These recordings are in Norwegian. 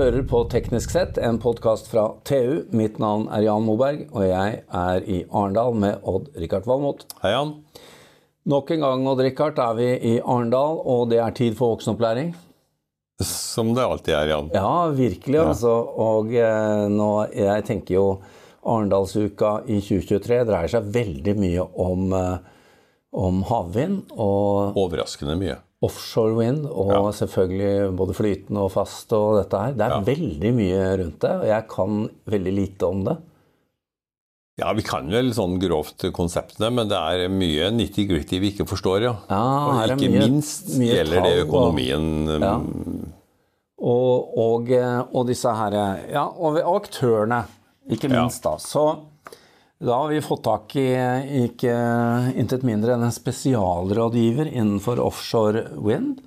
hører på Teknisk sett, en podkast fra TU. Mitt navn er Jan Moberg, og jeg er i Arendal med Odd-Rikard Valmot. Hei, Jan. Nok en gang Odd-Rikard, er vi i Arendal, og det er tid for voksenopplæring. Som det alltid er, Jan. Ja, virkelig. altså. Og eh, nå, jeg tenker jo Arendalsuka i 2023 dreier seg veldig mye om, eh, om havvind. Og Overraskende mye. Offshore wind, og Ja. selvfølgelig både flytende og fast og dette her. Det er Ja. veldig mye rundt det, og jeg kan veldig lite om det. Ja, vi kan vel sånn grovt konseptene, men det er mye nitty-gritty vi ikke forstår, ja. Ja, og ikke mye- minst mye gjelder det økonomien. og-. Ja. Og, og, eh, og disse her Ja, og, aktørene, ikke minst, da. Så da har vi fått tak i ikke intet mindre enn en spesialrådgiver innenfor offshore wind.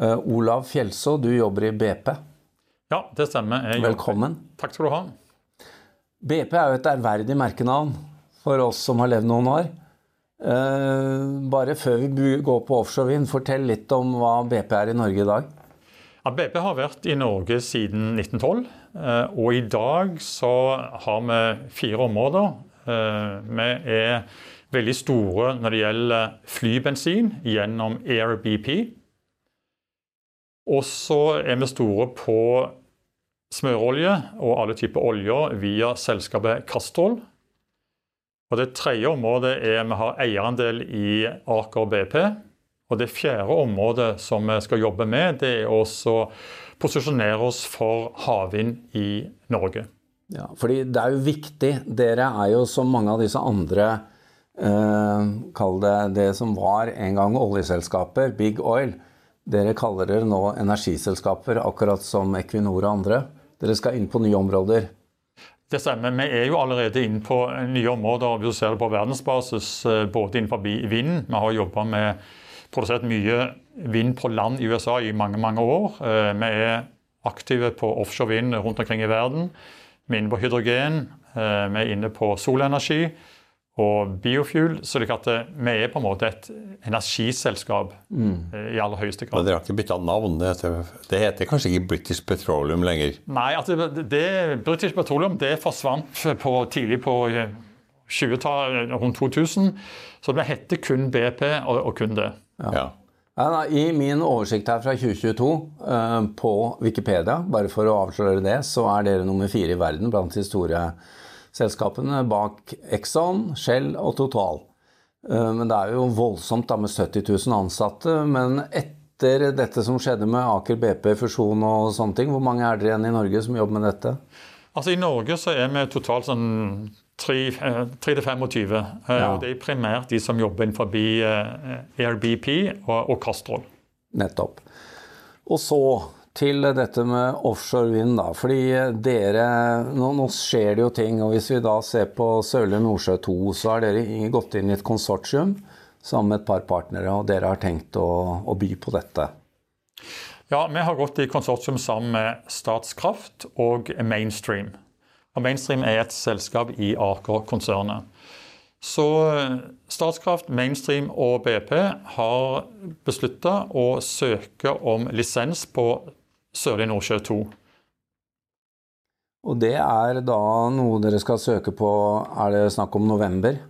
Eh, Olav Fjelså, du jobber i BP. Ja, det stemmer. Jeg jobber- Velkommen. Takk skal du ha. BP er jo et ærverdig merkenavn for oss som har levd noen år. Eh, bare før vi går på offshore vind, fortell litt om hva BP er i Norge i dag. Ja, BP har vært i Norge siden 1912, eh, og i dag så har vi fire områder. Eh, Vi er veldig store når det gjelder flybensin gjennom AirBP. Og så er vi store på smørolje og alle typer oljer via selskapet Castrol. Og Det tredje området er vi har eierandel i Aker BP. Og Det fjerde området som vi skal jobbe med, det er også posisjonere oss for havvind i Norge. Ja, fordi det er jo viktig. Dere er jo som mange av disse andre eh, Kall det det som var en gang oljeselskaper, Big Oil. Dere kaller dere nå energiselskaper, akkurat som Equinor og andre. Dere skal inn på nye områder. Det stemmer. Vi er jo allerede inne på nye områder Vi ser det på verdensbasis, eh, både innenfor vind. Vi har jobba med produsert mye vind på land i USA i mange mange år. Eh, Vi er aktive på offshore vind rundt omkring i verden. Vi er inne på hydrogen, eh, vi er inne på solenergi og biofuel. Så det er at eh, vi er på en måte et energiselskap mm. i aller høyeste grad. Men dere har ikke bytta navn. Det heter, det heter kanskje ikke British Petroleum lenger. Nei, altså det, det, British Petroleum det forsvant på, tidlig på eh, 20-tallet, rundt 2000. Så det heter kun BP og, og kun det. Ja. Ja, I min oversikt her fra 2022 eh, på Wikipedia, bare for å avsløre det, så er dere nummer fire i verden blant de store selskapene bak Exxon, Shell og Total. Eh, men det er jo voldsomt da med 70 000 ansatte. Men etter dette som skjedde med Aker BP, fusjon og sånne ting, hvor mange er dere igjen i Norge som jobber med dette? Altså I Norge så er vi totalt sånn 3-25. eh, Ja. Og det er primært de som jobber innenfor eh, AirBP og, og Castrol. Nettopp. Og så til dette med offshore vind, da. Fordi dere nå, nå skjer det jo ting. Og hvis vi da ser på Sørlige Nordsjø 2, så har dere gått inn i et konsortium sammen med et par partnere, og dere har tenkt å, å by på dette. Ja, Vi har gått i konsortium sammen med Statskraft og Mainstream. Og Mainstream er et selskap i Aker-konsernet. Så eh, Statskraft, Mainstream og BP har beslutta å søke om lisens på Sørlige Nordsjø 2. Og det er da noe dere skal søke på, er det snakk om november?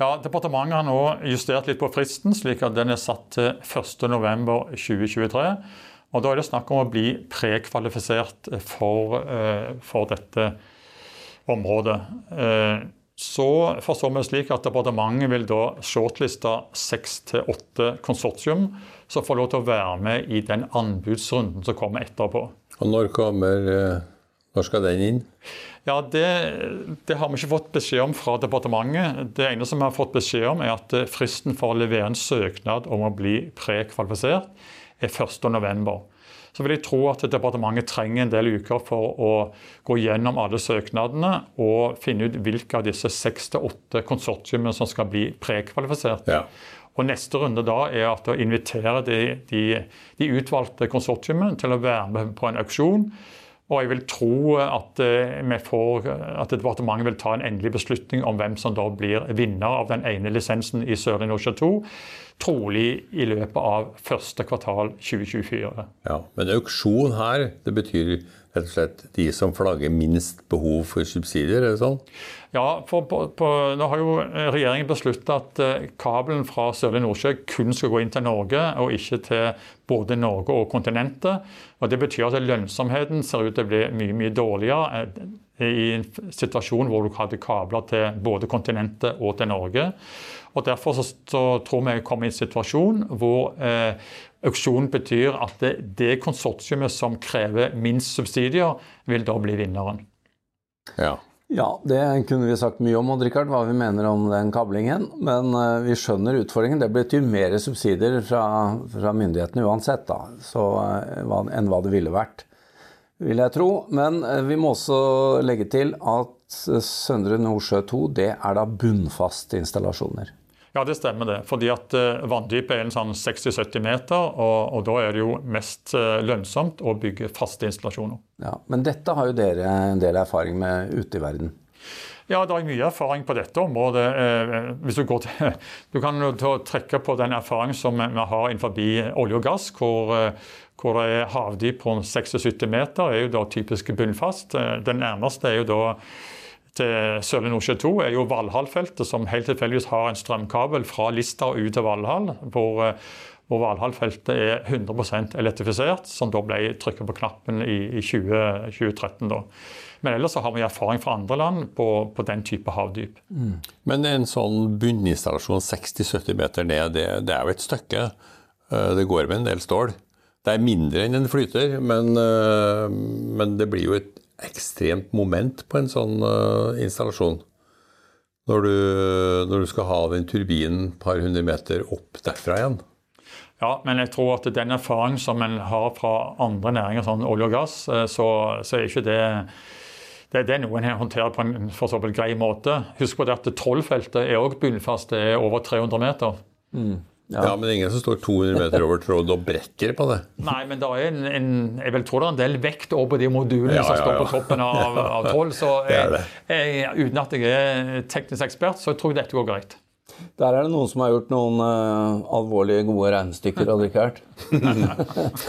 Ja, Departementet har nå justert litt på fristen, slik at den er satt til 1.11.2023. Og Da er det snakk om å bli prekvalifisert for, eh, for dette området. Eh, Så forstår vi slik at departementet vil da shortliste seks til åtte konsortium som får lov til å være med i den anbudsrunden som kommer etterpå. Og når kommer eh, Når skal den inn? Ja, det, det har vi ikke fått beskjed om fra departementet. Det ene som vi har fått beskjed om, er at fristen for å levere en søknad om å bli prekvalifisert er 1.11. Så vil jeg tro at departementet trenger en del uker for å gå gjennom alle søknadene og finne ut hvilke av disse seks til åtte konsortiumene som skal bli prekvalifisert. Ja. Og Neste runde da er at å invitere de, de, de utvalgte konsortiumene til å være med på en auksjon. Og jeg vil tro at, eh, får, at departementet vil ta en endelig beslutning om hvem som da blir vinner av den ene lisensen i Sørlige Nordsjø 2, trolig i løpet av første kvartal 2024. ja. Men auksjon her, det betyr rett og slett de som flagger minst behov for subsidier? er det sånn? Ja, for på, på, Nå har jo regjeringen besluttet at eh, kabelen fra Sørlige Nordsjø kun skal gå inn til Norge, og ikke til både Norge og kontinentet. Og Det betyr at lønnsomheten ser ut til å bli mye mye dårligere eh, i en situasjon hvor du hadde kabler til både kontinentet og til Norge. Og Derfor så, så tror vi vi kommer i en situasjon hvor eh, auksjonen betyr at det, det konsortiumet som krever minst subsidier, vil da bli vinneren. Ja. Ja, det kunne vi sagt mye om, Odd Rikard, hva vi mener om den kablingen. Men uh, vi skjønner utfordringen. Det betyr mer subsidier fra, fra myndighetene uansett, da, så, uh, enn hva det ville vært, vil jeg tro. Men uh, vi må også legge til at Søndre Nordsjø 2 det er da bunnfaste installasjoner. Ja, det stemmer det. Fordi at uh, vanndypet er en sånn 60-70 meter, og, og, da er det jo mest uh, lønnsomt å bygge faste installasjoner. Ja, Men dette har jo dere en del erfaring med ute i verden? Ja, det er mye erfaring på dette området. Uh, hvis Du går til, du kan trekke på den erfaringen som vi har innenfor olje og gass, hvor, hvor det er havdyp på 76 meter, er jo da typisk bunnfast. Den nærmeste er jo da til Sørlige Nordsjø 2 er jo Valhall-feltet, som helt tilfeldigvis har en strømkabel fra Lista og ut til Valhall. Hvor, eh, hvor Valhall-feltet er 100% elektrifisert, som da ble trykket på knappen i, i 20, 2013. da. Men ellers så har vi erfaring fra andre land på, på den type havdyp. Mm. Men en sånn bunninstallasjon 60-70 meter ned, det, det, er jo et stykke. Eh, det går med en del stål. Det er mindre enn en flyter, men, eh, men det blir jo et ekstremt moment på en sånn uh, installasjon. Når du, når du, skal ha den turbinen et par hundre meter opp derfra igjen. Ja, men jeg tror at den erfaringen som en har fra andre næringer, sånn olje og gass, eh, så, så er ikke det det, det er noe en håndterer på en for så vidt grei måte. Husk på det at Trollfeltet er òg bunnfast, det er over 300 meter. Mm. Ja. ja. men det er ingen som står 200 meter over tråd og brekker på det. Nei, men det er en, en, jeg vil tro det er en del vekt over de modulene ja, som står på toppen av, av 12. Så jeg, jeg, uten at jeg er teknisk ekspert, så tror jeg dette går greit. Der er det noen som har gjort noen uh, alvorlige, gode regnestykker, Richard.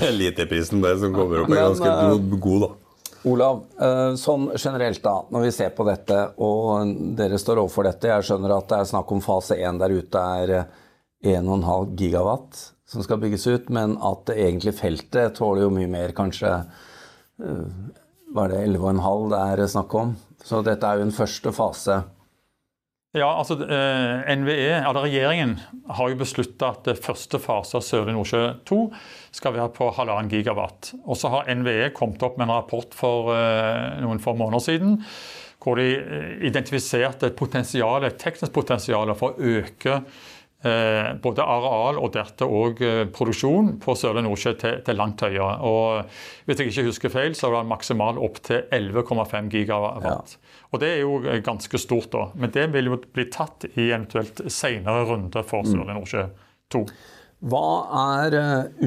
Eliteprisen der som kommer opp, er ganske uh, god, da. Olav, uh, sånn generelt da, når vi ser på dette, og dere står overfor dette Jeg skjønner at det er snakk om fase 1 der ute er 1,5 gigawatt som skal bygges ut, men at det egentlig feltet tåler jo mye mer, kanskje eh, var det 11,5 det er snakk om. Så dette er jo en første fase. Ja, altså eh, NVE, eller Regjeringen har jo beslutta at første fase av Sørlige Nordsjø 2 skal være på halvannen gigawatt. Og så har NVE kommet opp med en rapport for eh, noen få måneder siden hvor de identifiserte et et teknisk potensial for å øke både areal og dertil òg eh, produksjon på Sørlige Nordsjø til, til, langt høyere. Og Hvis jeg ikke husker feil, så var det maksimal opp til 11,5 gigawatt. Ja. Og Det er jo eh, ganske stort, da. Men det vil jo bli tatt i eventuelt senere runde for mm. Sørlige Nordsjø 2. Hva er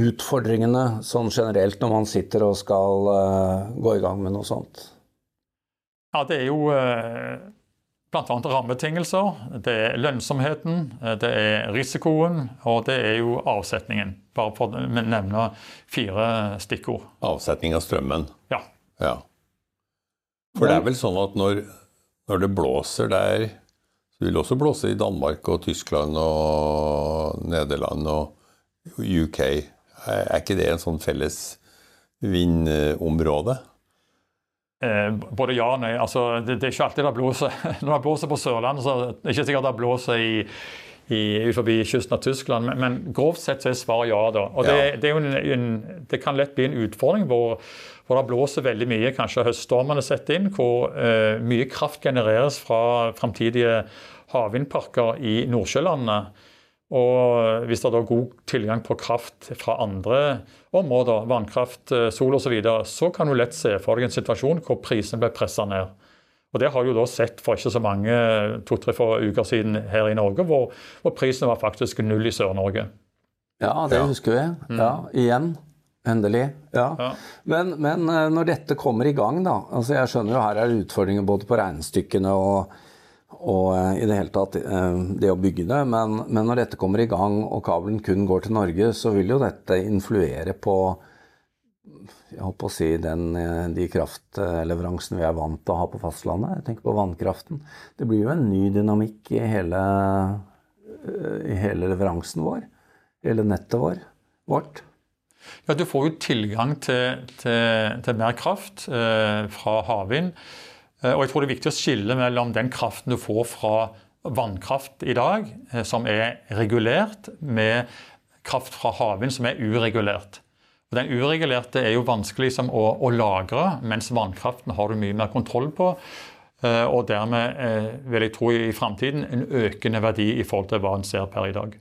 utfordringene sånn generelt når man sitter og skal gå i gang med noe sånt? Ja, det er jo bl.a. rammebetingelser. Det er lønnsomheten, det er risikoen, og det er jo avsetningen. Bare for å nevne fire stikkord. Avsetning av strømmen? Ja. ja. For det er vel sånn at når, når det blåser der, så vil det også blåse i Danmark og Tyskland og Nederland og UK. Er ikke det en sånn felles vindområde? Eh, både ja og nei. Altså, det, det, er ikke alltid det blåser. Når det blåser på Sørlandet, så er det ikke sikkert det blåser i, i, ut forbi kysten av Tyskland. Men, men, grovt sett så er svaret ja. da. Og det, det, en, en, det, kan lett bli en utfordring hvor, hvor, det blåser veldig mye. Kanskje høststormene setter inn, hvor eh, mye kraft genereres fra framtidige havvindparker i Nordsjølandet. Og hvis det er god tilgang på kraft fra andre områder, vannkraft, eh, sol osv., så, videre, så kan du lett se for deg en situasjon hvor prisene blir pressa ned. Og Det har vi jo da sett for ikke så mange to-tre uker siden her i Norge, hvor, hvor prisen var faktisk null i Sør-Norge. Ja, det ja. husker vi. Mm. Ja, igjen. Endelig. Ja. ja. Men, men, eh, når dette kommer i gang, da altså Jeg skjønner jo her er det utfordringer både på regnestykkene og og eh, i det hele tatt eh, det å bygge det. Men, men, når dette kommer i gang og kabelen kun går til Norge, så vil jo dette influere på jeg håper å si, den, eh, de kraftleveransene vi er vant til å ha på fastlandet. Jeg tenker på vannkraften. Det blir jo en ny dynamikk i hele, i hele leveransen vår. Hele nettet vår, vårt. Ja, Du får jo tilgang til, til, til mer kraft eh, fra havvind. Eh, og jeg tror det er viktig å skille mellom den kraften du får fra vannkraft i dag, eh, som er regulert, med kraft fra havvind som er uregulert. Og Den uregulerte er jo vanskelig liksom, å, å, lagre, mens vannkraften har du mye mer kontroll på. Eh, og dermed vil jeg tro i framtiden en økende verdi i forhold til hva en ser per i dag.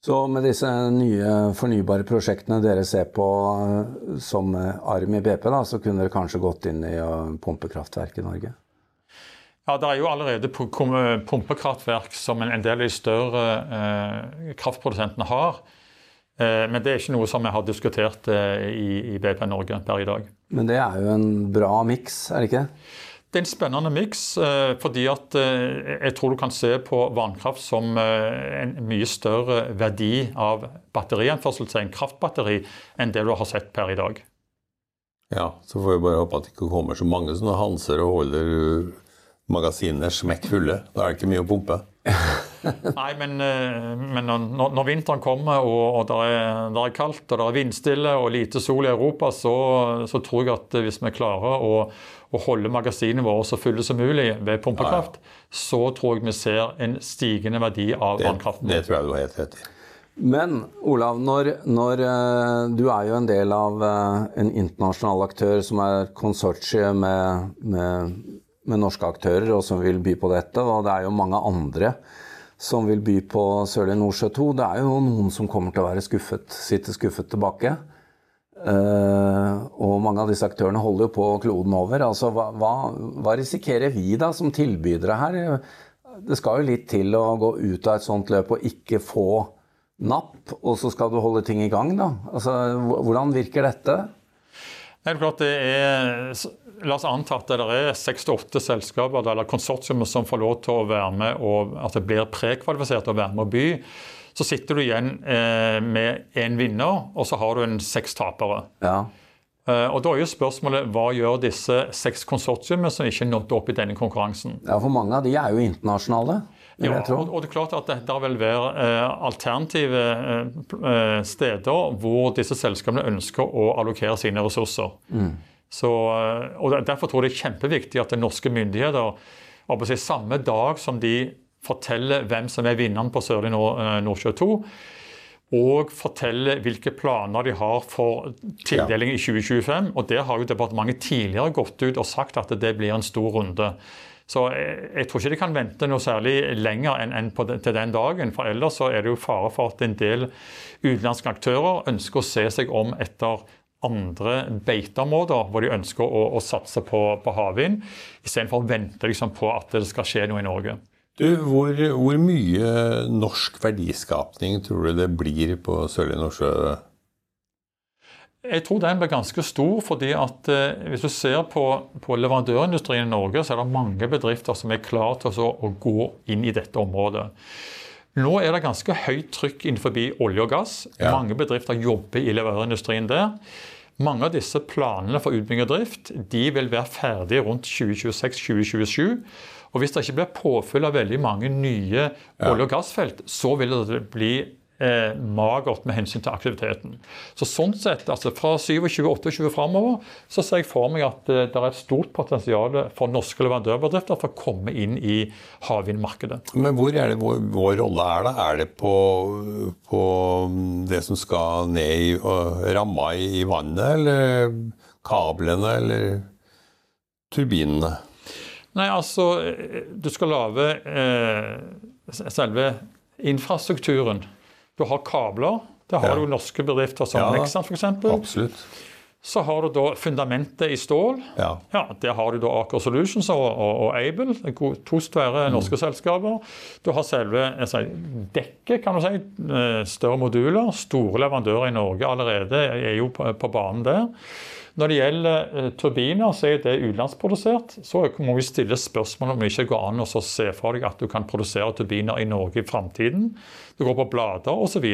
Så med disse nye fornybare prosjektene dere ser på som arm i BP, da, så kunne dere kanskje gått inn i pumpekraftverk i Norge? Ja, Det er jo allerede pumpekraftverk som en del av de større eh, kraftprodusentene har. Eh, men det er ikke noe som vi har diskutert eh, i, i, BP Norge per i dag. Men det er jo en bra miks, er det ikke? Det er en spennende miks, eh, fordi at eh, jeg tror du kan se på vannkraft som eh, en mye større verdi av batterianførsel til en kraftbatteri enn det du har sett per i dag. Ja, så får vi bare håpe at det ikke kommer så mange sånne Hanser og holder magasinene er smekkfulle. Da er det ikke mye å pumpe. Nei, men, eh, men når, når, vinteren kommer og, og det, er, det, er, kaldt og det er vindstille og lite sol i Europa, så, så tror jeg at hvis vi klarer å, å holde magasinene våre så fulle som mulig ved pumpekraft, ja, ja. så tror jeg vi ser en stigende verdi av det, vannkraften. Det tror jeg du har helt rett i. Men Olav, når, når, eh, du er jo en del av eh, en internasjonal aktør som er konsortiet med, med med norske aktører og som vil by på dette. Og det er jo mange andre som vil by på Sørlige Nordsjø 2. Det er jo noen som kommer til å være skuffet, sitte skuffet tilbake. Uh, og mange av disse aktørene holder jo på kloden over. Altså, hva, hva, hva, risikerer vi da som tilbydere her? Det skal jo litt til å gå ut av et sånt løp og ikke få napp, og så skal du holde ting i gang, da. Altså, hvordan virker dette? Det er klart det er, La oss anta at det er seks-åtte selskaper eller konsortiumer som får lov til å være med og at det blir prekvalifisert til å være med og by. Så sitter du igjen eh, med én vinner, og så har du en seks tapere. Ja. Eh, og Da er jo spørsmålet hva gjør disse seks konsortiumene som ikke nådde opp i denne konkurransen? Ja, For mange av de er jo internasjonale. Ja, og, og, det er klart at det vil være eh, alternative eh, eh, steder hvor disse selskapene ønsker å allokere sine ressurser. Mm. Så, eh, og Derfor tror jeg det er kjempeviktig at norske myndigheter si, samme dag som de forteller hvem som er vinneren på Sørlige Nordsjø 2, og forteller hvilke planer de har for tildeling i 2025. Og Der har jo departementet tidligere gått ut og sagt at det blir en stor runde. Så jeg, jeg, tror ikke de kan vente noe særlig lenger enn, enn den, til den dagen. For ellers så er det jo fare for at en del utenlandske aktører ønsker å se seg om etter andre beiteområder hvor de ønsker å, å satse på, på havvind, istedenfor å vente liksom, på at det skal skje noe i Norge. Du, hvor, hvor mye norsk verdiskapning tror du det blir på Sørlige Nordsjø? Jeg tror den blir ganske stor. fordi at eh, Hvis du ser på, på, leverandørindustrien i Norge, så er det mange bedrifter som er klare til å, å gå inn i dette området. Nå er det ganske høyt trykk innenfor olje og gass. Ja. Mange bedrifter jobber i leverandørindustrien der. Mange av disse planene for utbygging og drift de vil være ferdige rundt 2026-2027. Og Hvis det ikke blir påfyll av veldig mange nye olje- og gassfelt, så vil det bli eh, magert med hensyn til aktiviteten. Så sånn sett, altså Fra 27-28 framover så ser jeg for meg at eh, det er et stort potensial for norske leverandørbedrifter for å komme inn i havvindmarkedet. Men hvor er det vår, vår rolle er da? Er det på, på, det som skal ned i ramma i vannet, eller kablene, eller turbinene? Nei, altså Du skal lage eh, selve infrastrukturen. Du har kabler. Det har ja. du norske bedrifter som ja, Nexan f.eks. Så har du da fundamentet i stål. Ja. ja Der har du da Aker Solutions og, og, og Able, to svære mm. norske selskaper. Du har selve altså, dekket, kan du si. Eh, større moduler. Store leverandører i Norge allerede er jo på, på banen der. Når det gjelder uh, turbiner, så er det utenlandsprodusert. Så må vi stille spørsmål om det ikke går an å se for deg at du kan produsere turbiner i Norge i framtiden. Du går på blader osv.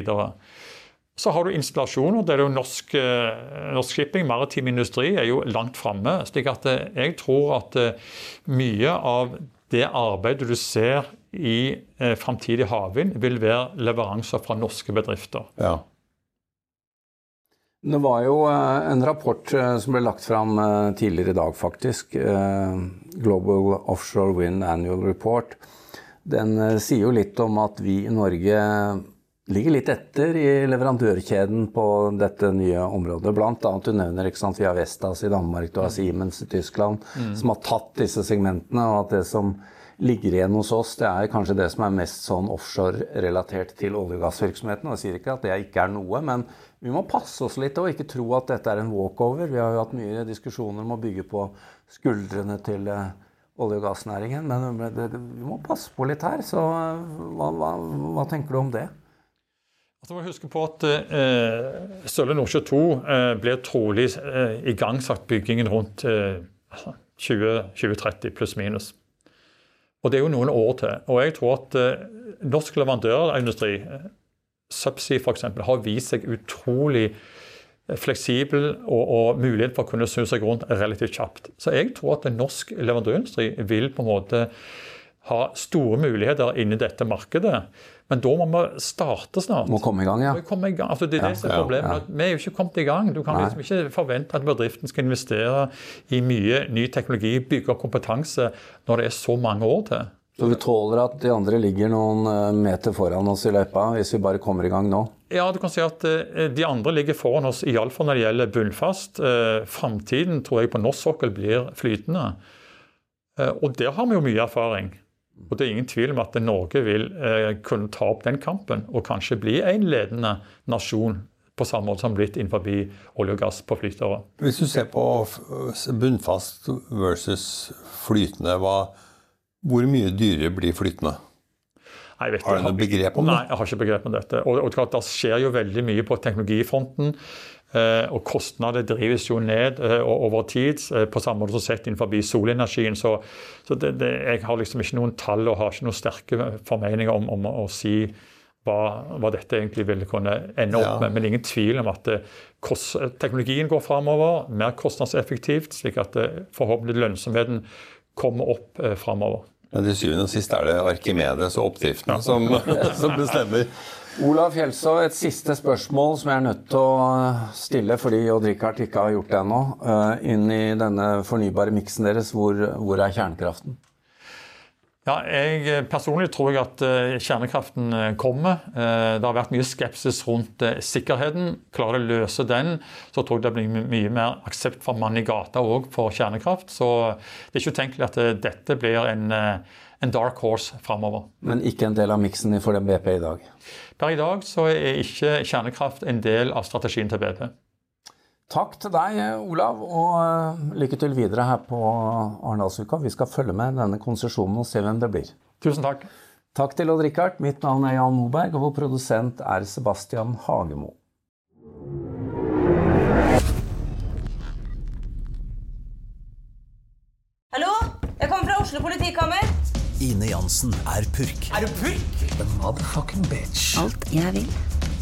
Så har du installasjoner. Det er jo norsk, eh, norsk shipping, maritim industri, er jo langt framme. slik at eh, jeg tror at eh, mye av det arbeidet du ser i framtidig havvind, vil være leveranser fra norske bedrifter. Ja. Det var jo en rapport som ble lagt fram tidligere i dag, faktisk. Global Offshore Wind Annual Report. Den sier jo litt om at vi i Norge ligger litt etter i leverandørkjeden på dette nye området. Blant annet du nevner ikke sant, vi har Vestas i Danmark, du har Siemens i Tyskland, mm. som har tatt disse segmentene. og at det som ligger igjen hos oss, det er kanskje det som er mest sånn offshore-relatert til olje- og gassvirksomheten. Jeg sier ikke at det ikke er noe, men vi må passe oss litt og ikke tro at dette er en walkover. Vi har jo hatt mye diskusjoner om å bygge på skuldrene til uh, olje- og gassnæringen, men vi må passe på litt her. Så uh, hva, hva, hva tenker du om det? Altså, må huske på at eh, Sørlige Nordsjø 2 eh, blir trolig eh, igangsatt byggingen rundt eh, 2030 pluss minus. Og det er jo noen år til. Og jeg tror at eh, norsk leverandørindustri, eh, Subsea f.eks., har vist seg utrolig eh, fleksibel og, og mulighet for å kunne snu seg rundt relativt kjapt. Så jeg tror at norsk leverandørindustri vil på en måte ha store muligheter inni dette markedet. Men da må vi starte snart. Må komme i gang, ja. Komme I gang. Altså, det er det som er problemet. Ja, ja. Vi er jo ikke kommet i gang. Du kan liksom ikke forvente at bedriften skal investere i mye ny teknologi, bygge opp kompetanse, når det er så mange år til. Så vi tåler at de andre ligger noen eh, meter foran oss i løypa, hvis vi bare kommer i gang nå? Ja, du kan si at eh, de andre ligger foran oss, iallfall når det gjelder bunnfast. Eh, framtiden tror jeg på norsk sokkel blir flytende. Og der har vi jo mye erfaring. Og Det er ingen tvil om at Norge vil eh, kunne ta opp den kampen og kanskje bli en ledende nasjon på samme måte som blitt innenfor olje og gass på flytere. Hvis du ser på bunnfast versus flytende, hvor mye dyrere blir flytende? Nei, vet, har du noe begrep om det? Nei, jeg har ikke begrep om dette. Og, og Det skjer jo veldig mye på teknologifronten. Eh, og kostnader drives jo ned eh, over tid, eh, på samme måte som sett innenfor solenergien. Så, så det, det, jeg har liksom ikke noen tall og har ikke noen sterke formeninger om, om å si hva, hva, dette egentlig ville kunne ende opp med. Men ingen tvil om at kost, teknologien går framover, mer kostnadseffektivt, slik at forhåpentlig lønnsomheten kommer opp eh, framover. Men til syvende og sist er det Arkimedes og oppdriftene som, som bestemmer. Olav Fjelså, et siste spørsmål som jeg er nødt til å stille fordi Odd Rikard ikke har gjort det ennå. Eh, inn i denne fornybare miksen deres, hvor, hvor, er kjernekraften? Ja, jeg Personlig tror jeg at eh, kjernekraften eh, kommer. Det har vært mye skepsis rundt sikkerheten. Klarer de å løse den, så tror jeg det blir mye mer aksept fra mann i gata òg for kjernekraft. Så det er ikke utenkelig at dette blir en, en dark horse framover. Men ikke en del av miksen for den BP i dag? Per i dag så er ikke kjernekraft en del av strategien til BP. Takk til deg, Olav, og eh, lykke til videre her på Arendalsuka. Vi skal følge med denne konsesjonen og se hvem det blir. Tusen takk. Takk til Odd-Rikard. Mitt navn er Jan Moberg, og vår produsent er Sebastian Hagemo. Hallo? Jeg kommer fra Oslo politikammer. Ine Jansen er purk. Er du purk? The motherfucking bitch. Alt jeg vil,